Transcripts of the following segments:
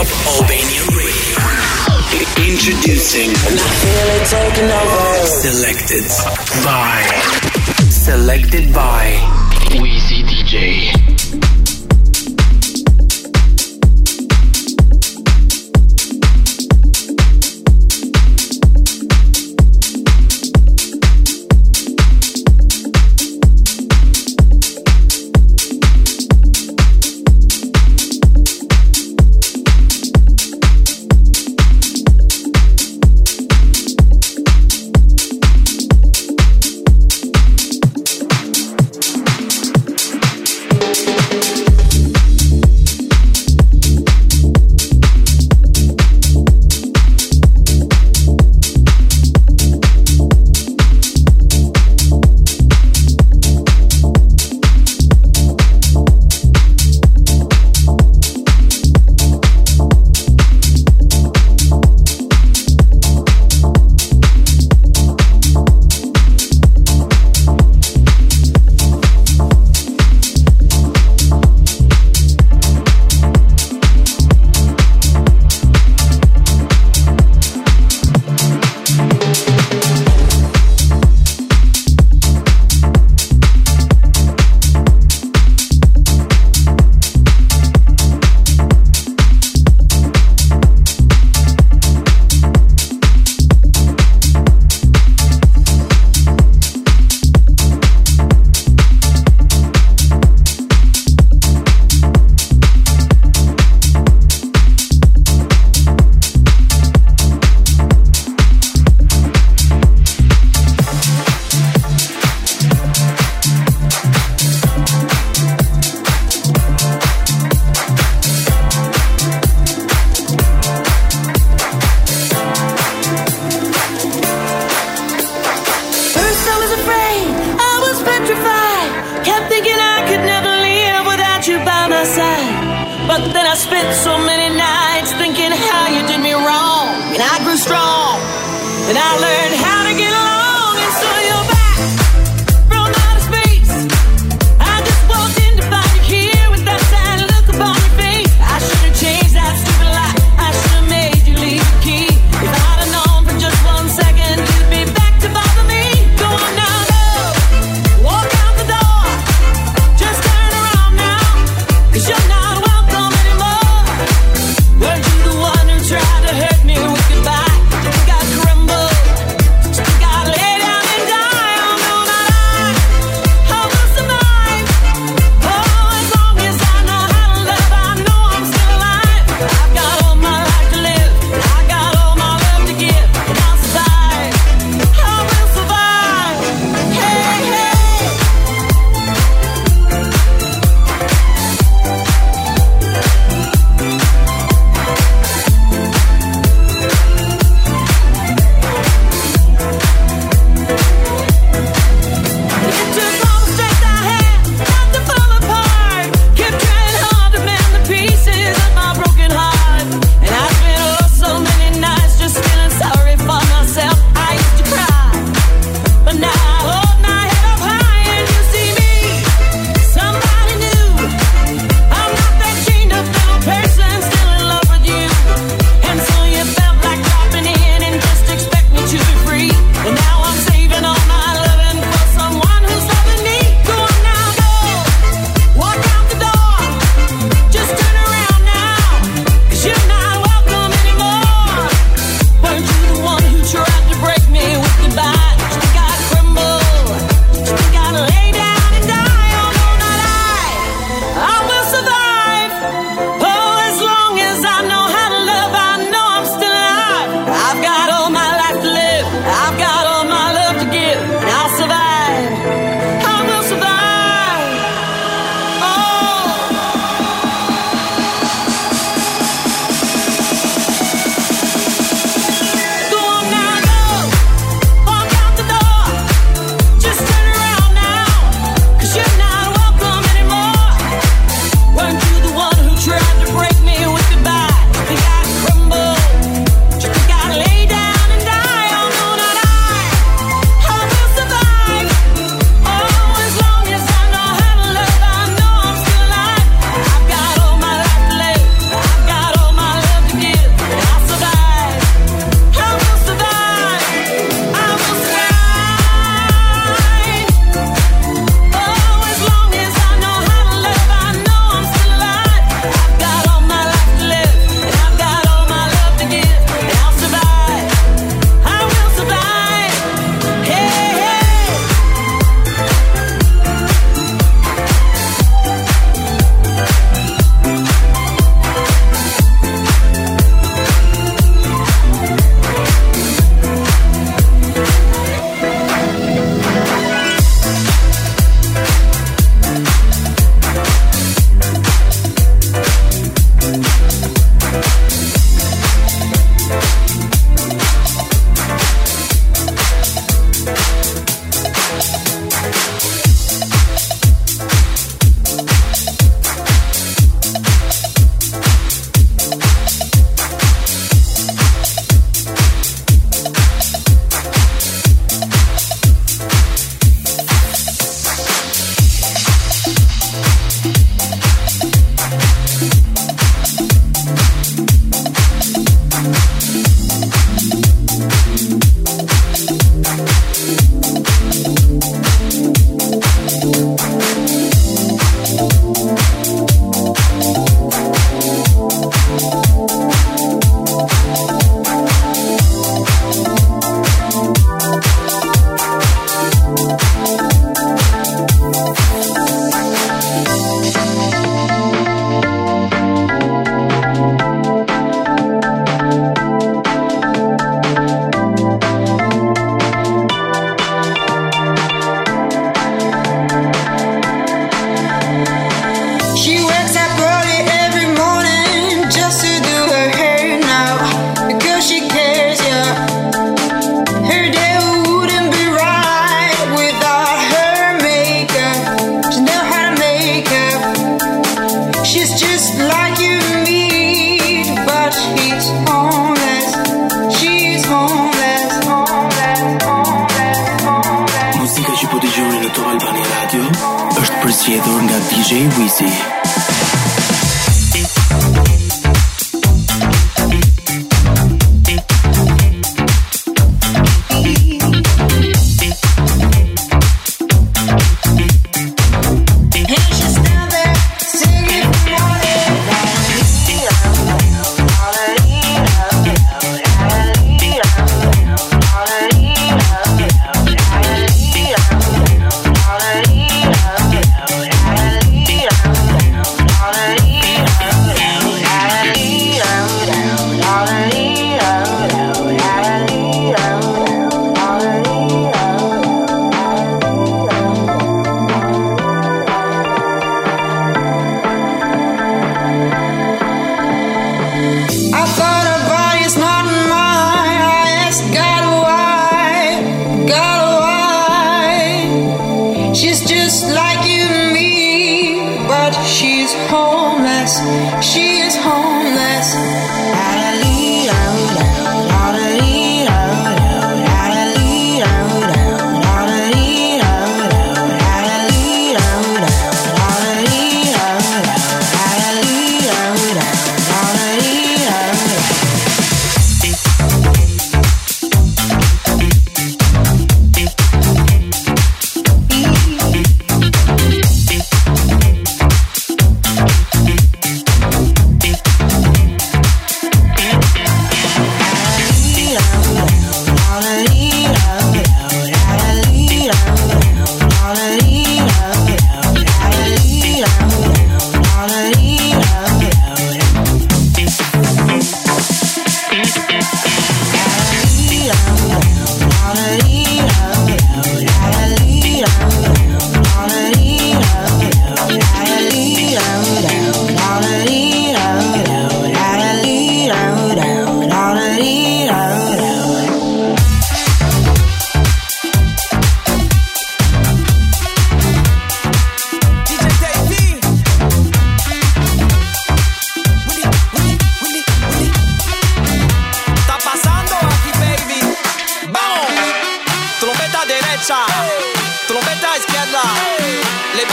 Rob Radio. Introducing. And I feel it taking over. Selected by. Selected by. Weezy DJ.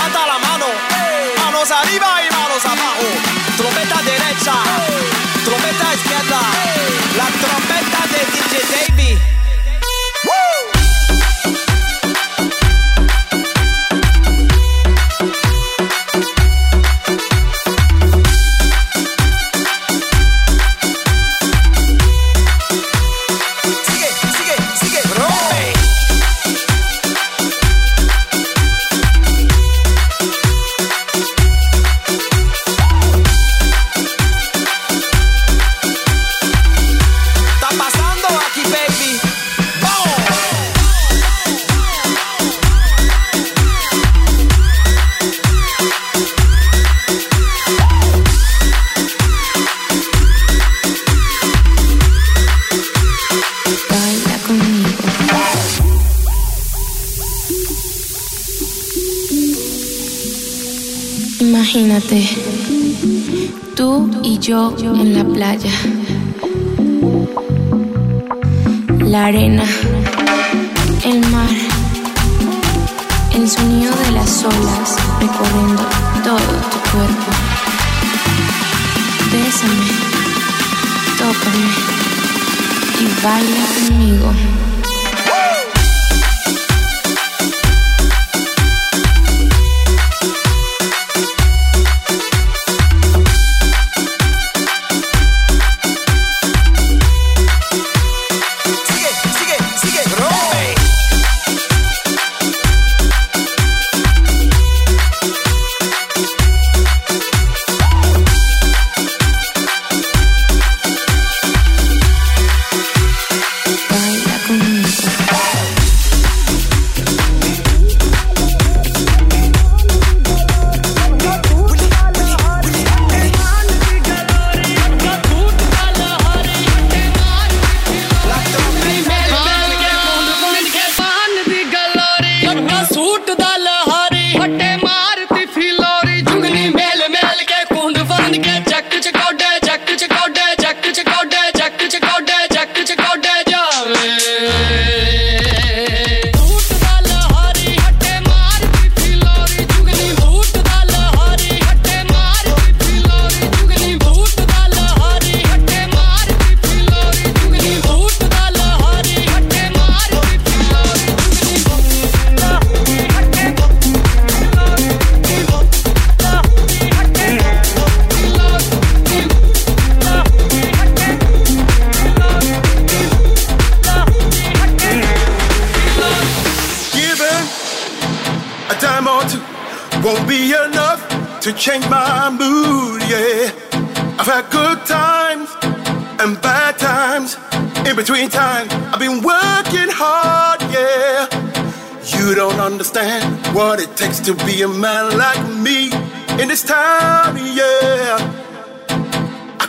levanta la mano, manos arriba y manos abajo, trompeta derecha.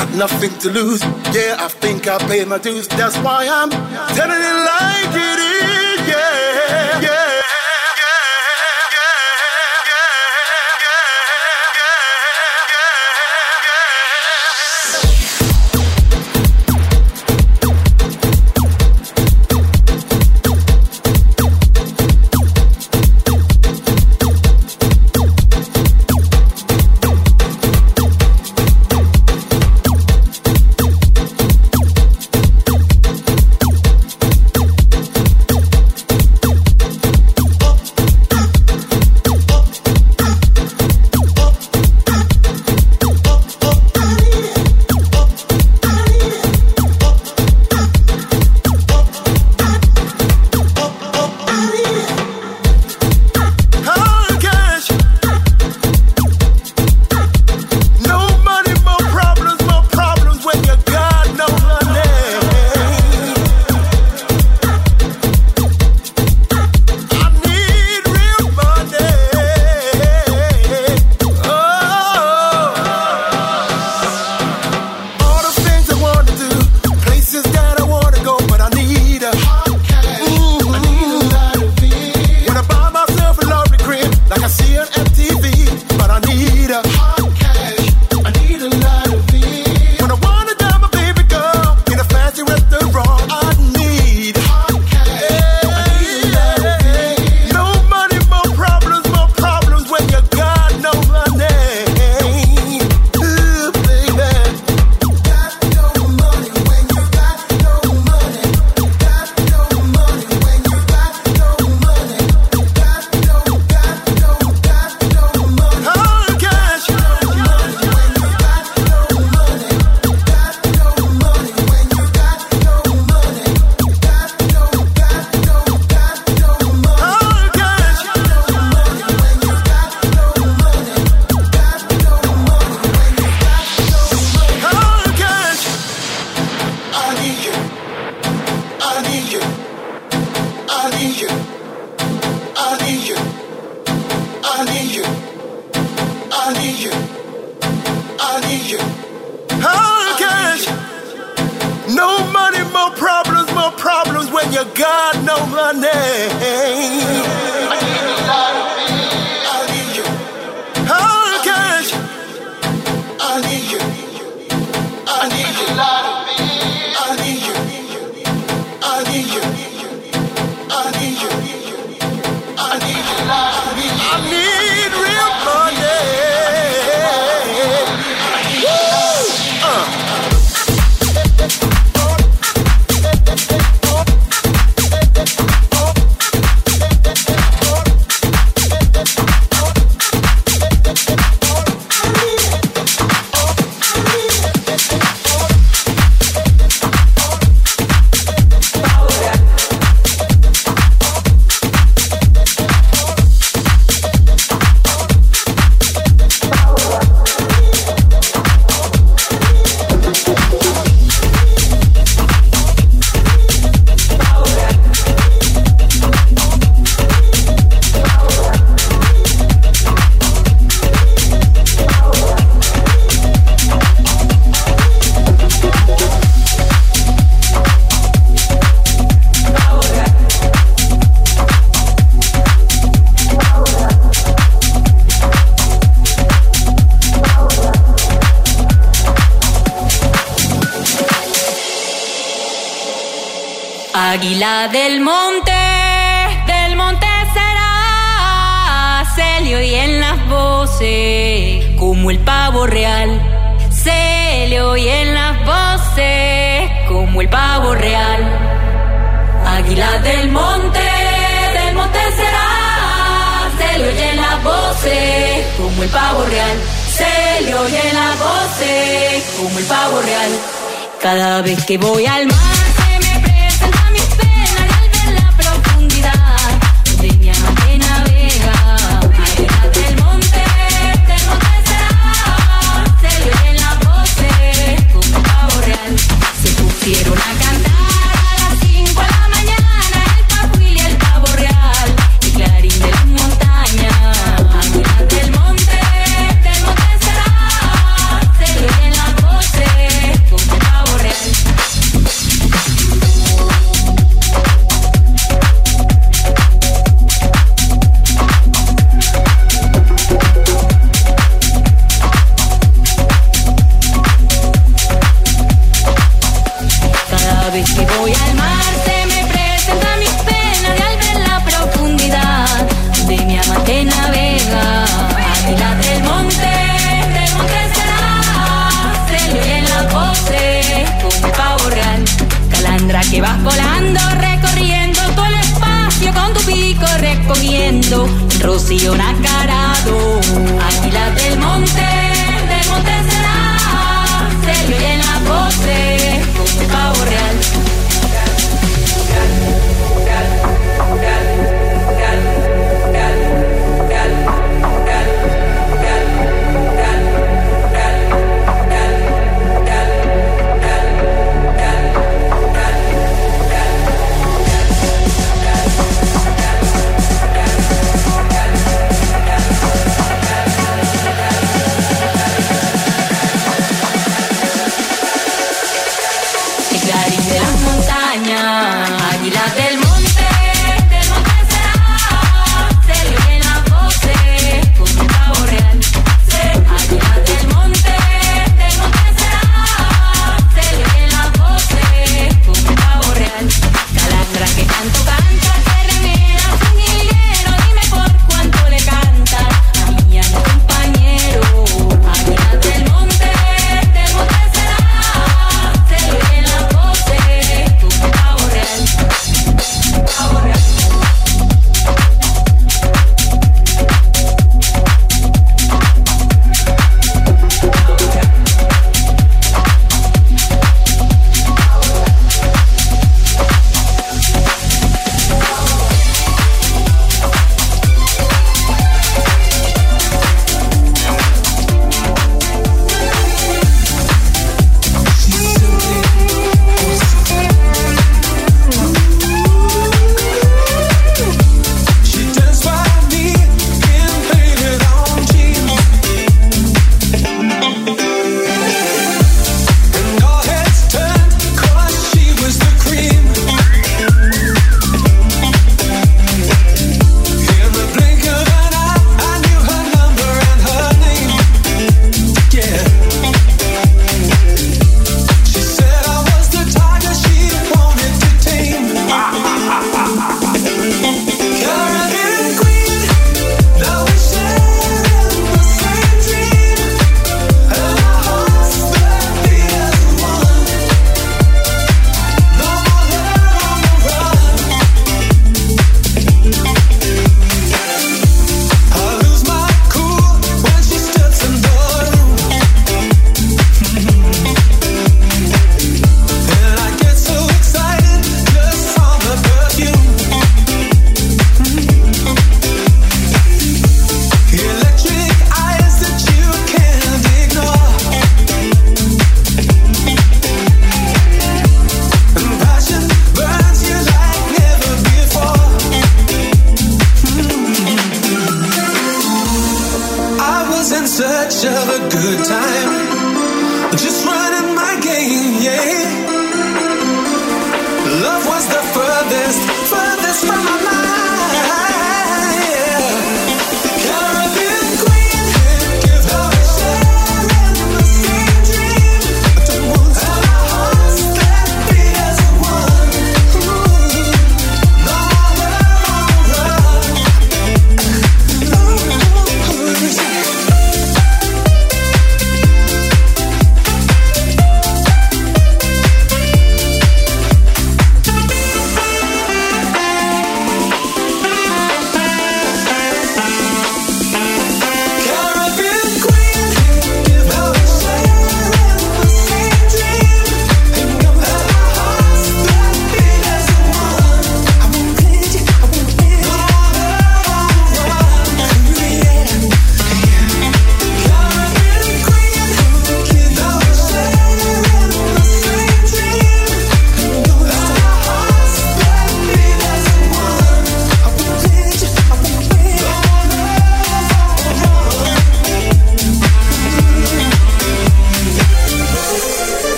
Got nothing to lose, yeah. I think I paid my dues. That's why I'm telling it like it is, Del monte, del monte será, se le oyen las voces como el pavo real. Se le oyen las voces como el pavo real. Águila del monte, del monte será, se le oyen las voces como el pavo real. Se le oyen las voces como el pavo real. Cada vez que voy al mar.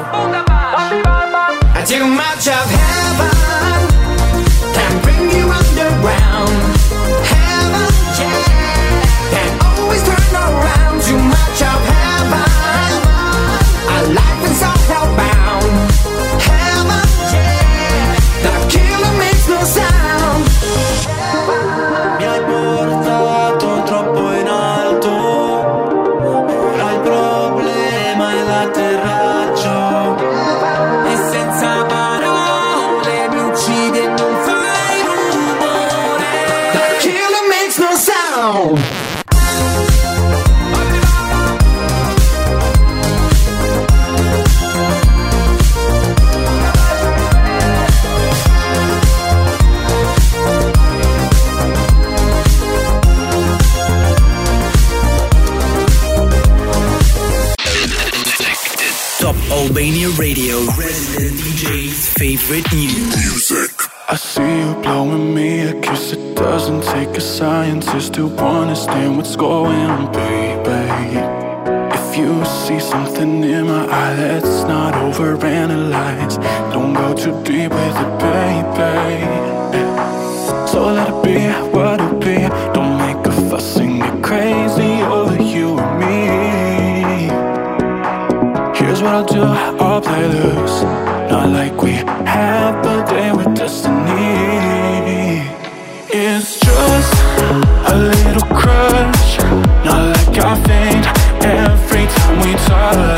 Oh, no. favorite news. Music. I see you blowing me a kiss. It doesn't take a scientist to understand what's going on, baby. If you see something in my eye, let's not overanalyze. Don't go too deep with it, baby. all play loose Not like we had the day with destiny. It's just a little crush. Not like I faint every time we touch.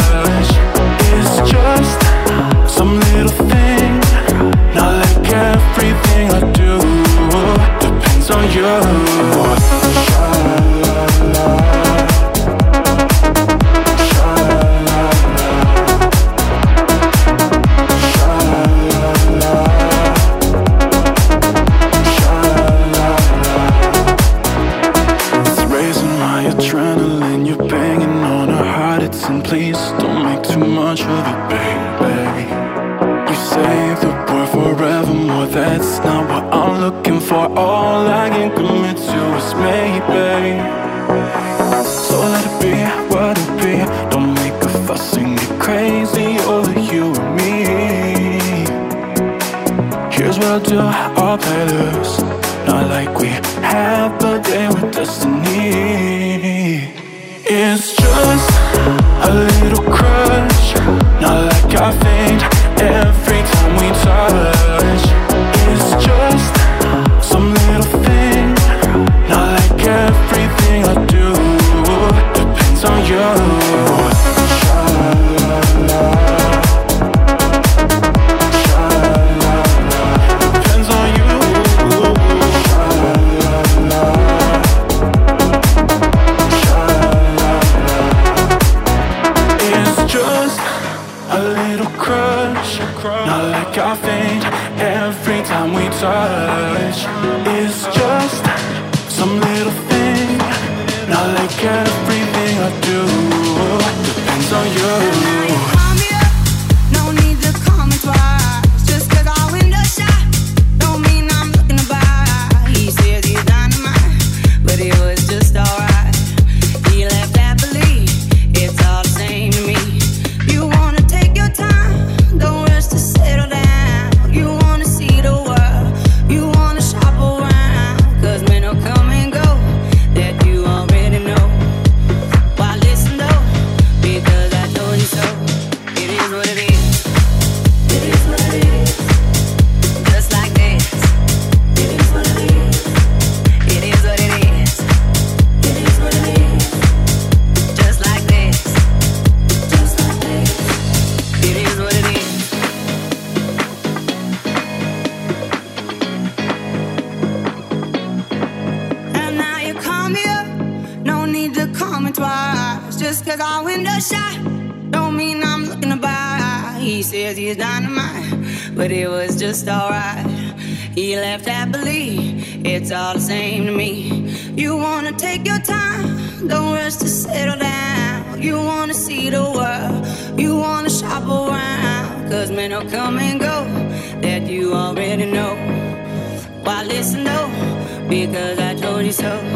Why listen, no, because I told you so.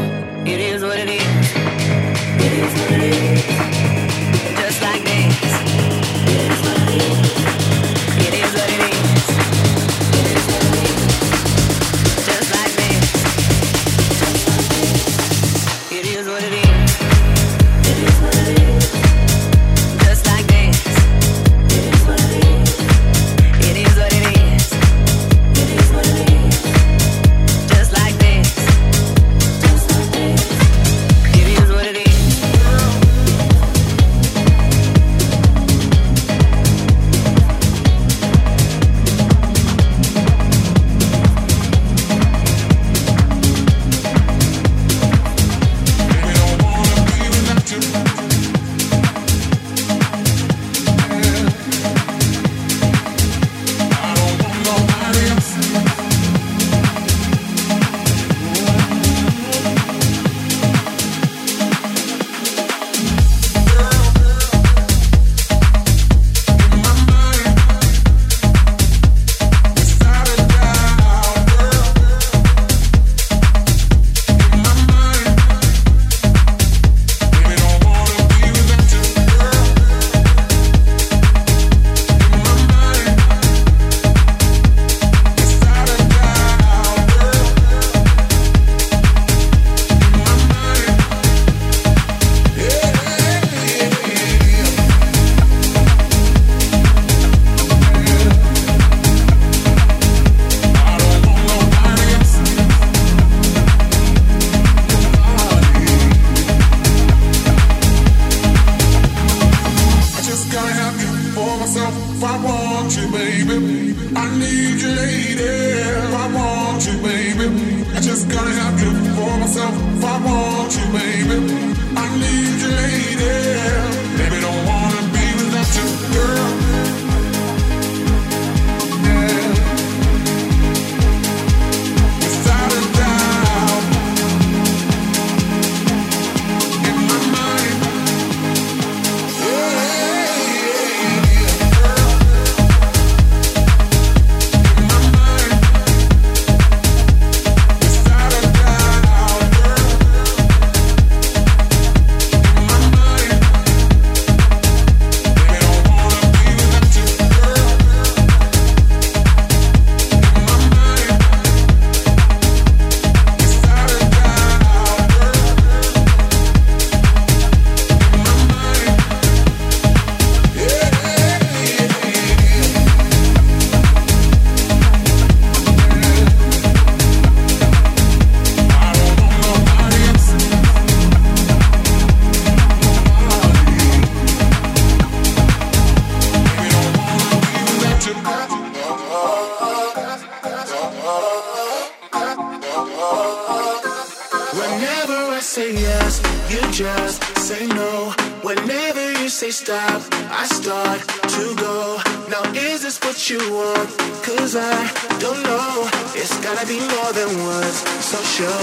Whenever I say yes, you just say no. Whenever you say stop, I start to go. Now, is this what you want? Cause I don't know. It's gotta be more than words, so show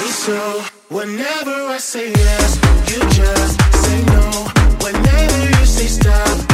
me so. Whenever I say yes, you just say no. Whenever you say stop,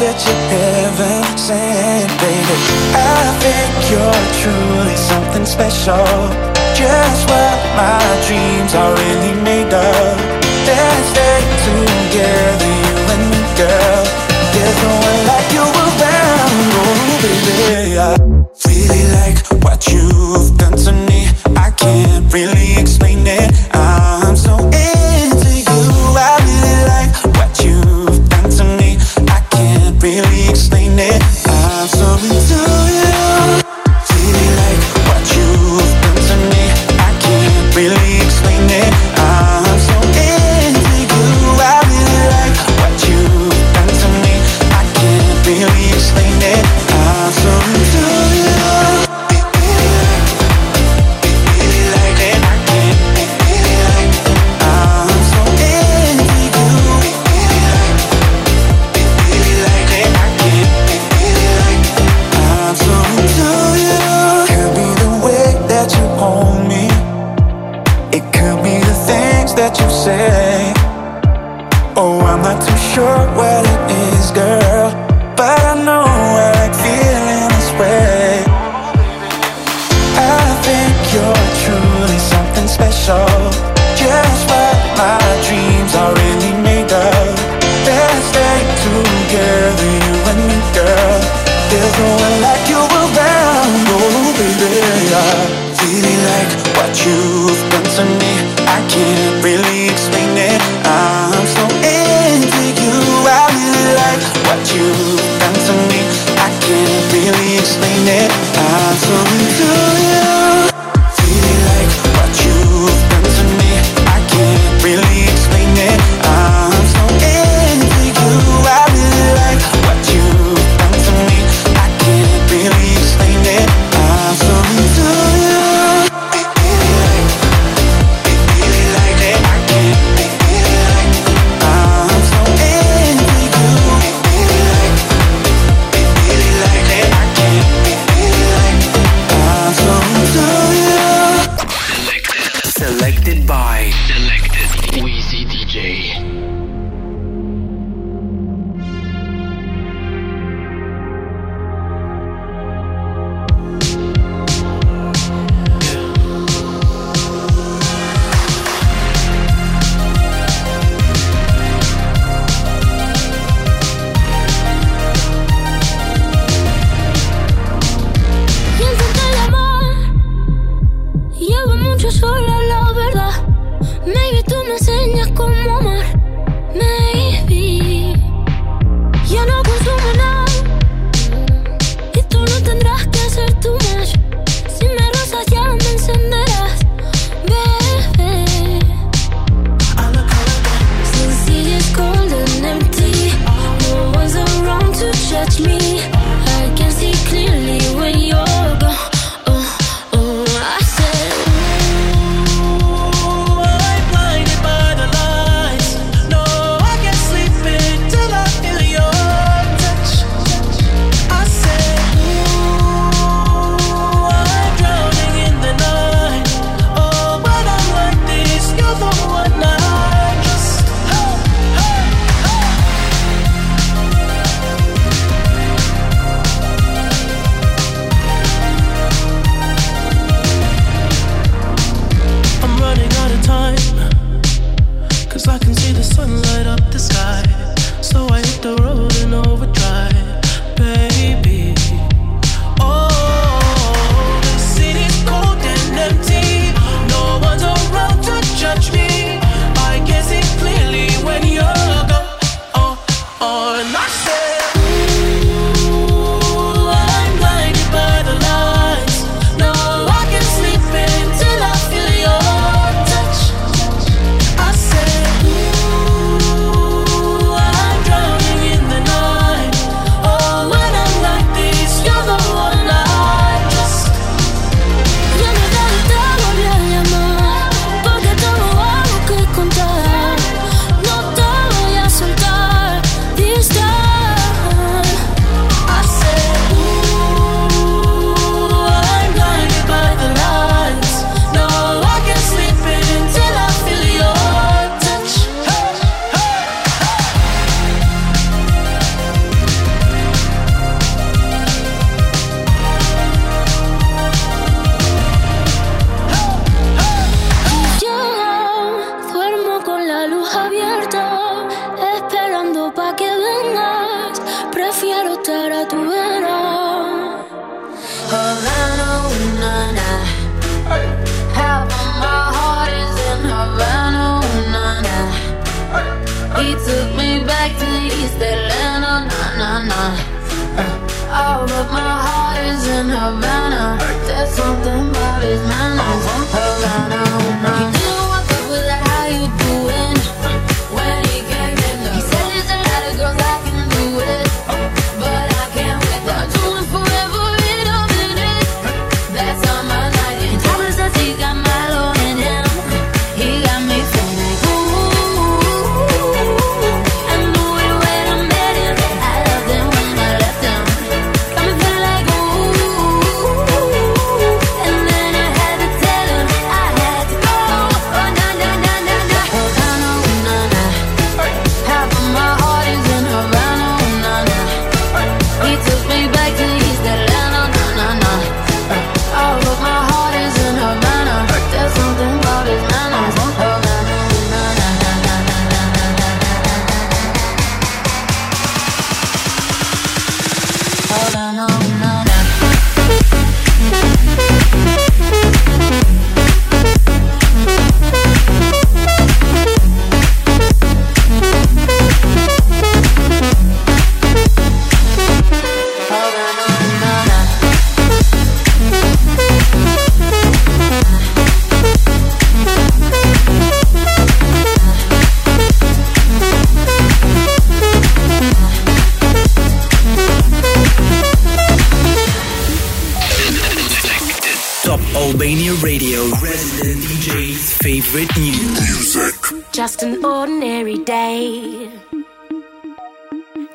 that you ever sent, baby. I think you're truly something special. Just what my dreams are really made of. Let's stay together, you and me, girl. There's no one like you around, oh baby. I really like what you've. but my heart is in Havana. There's something about his manners. Havana.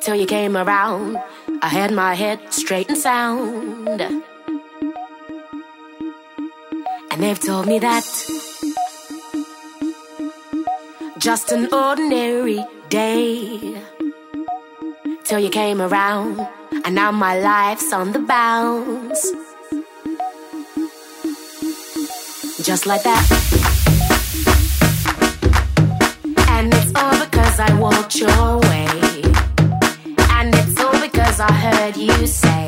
till you came around. I had my head straight and sound. And they've told me that just an ordinary day till you came around. And now my life's on the bounce. Just like that. And it's all because I walked your way. Because I heard you say.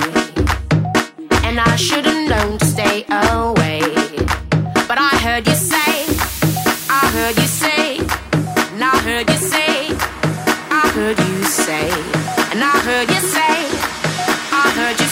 And I should've known to stay away. But I heard you say, I heard you say, and I heard you say, I heard you say, and I heard you say, I heard you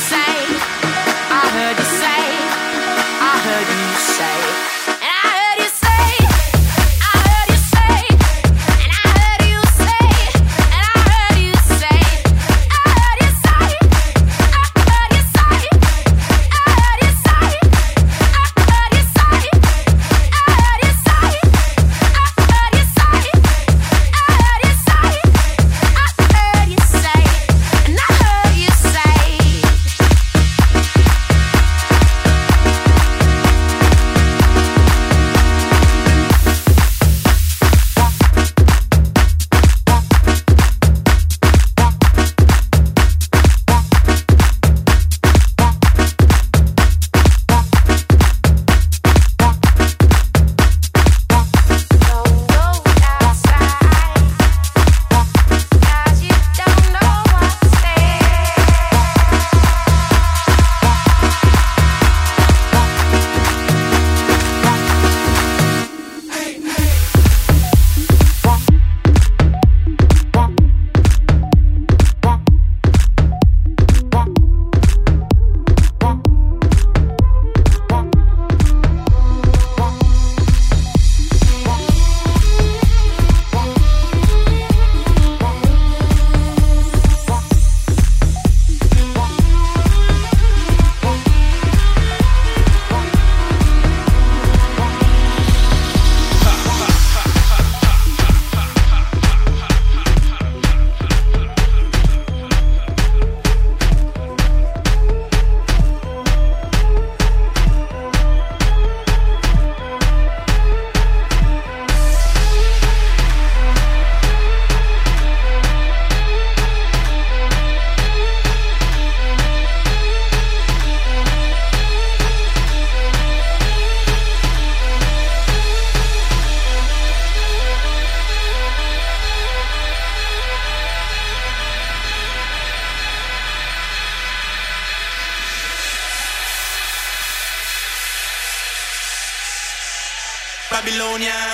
Cataluña.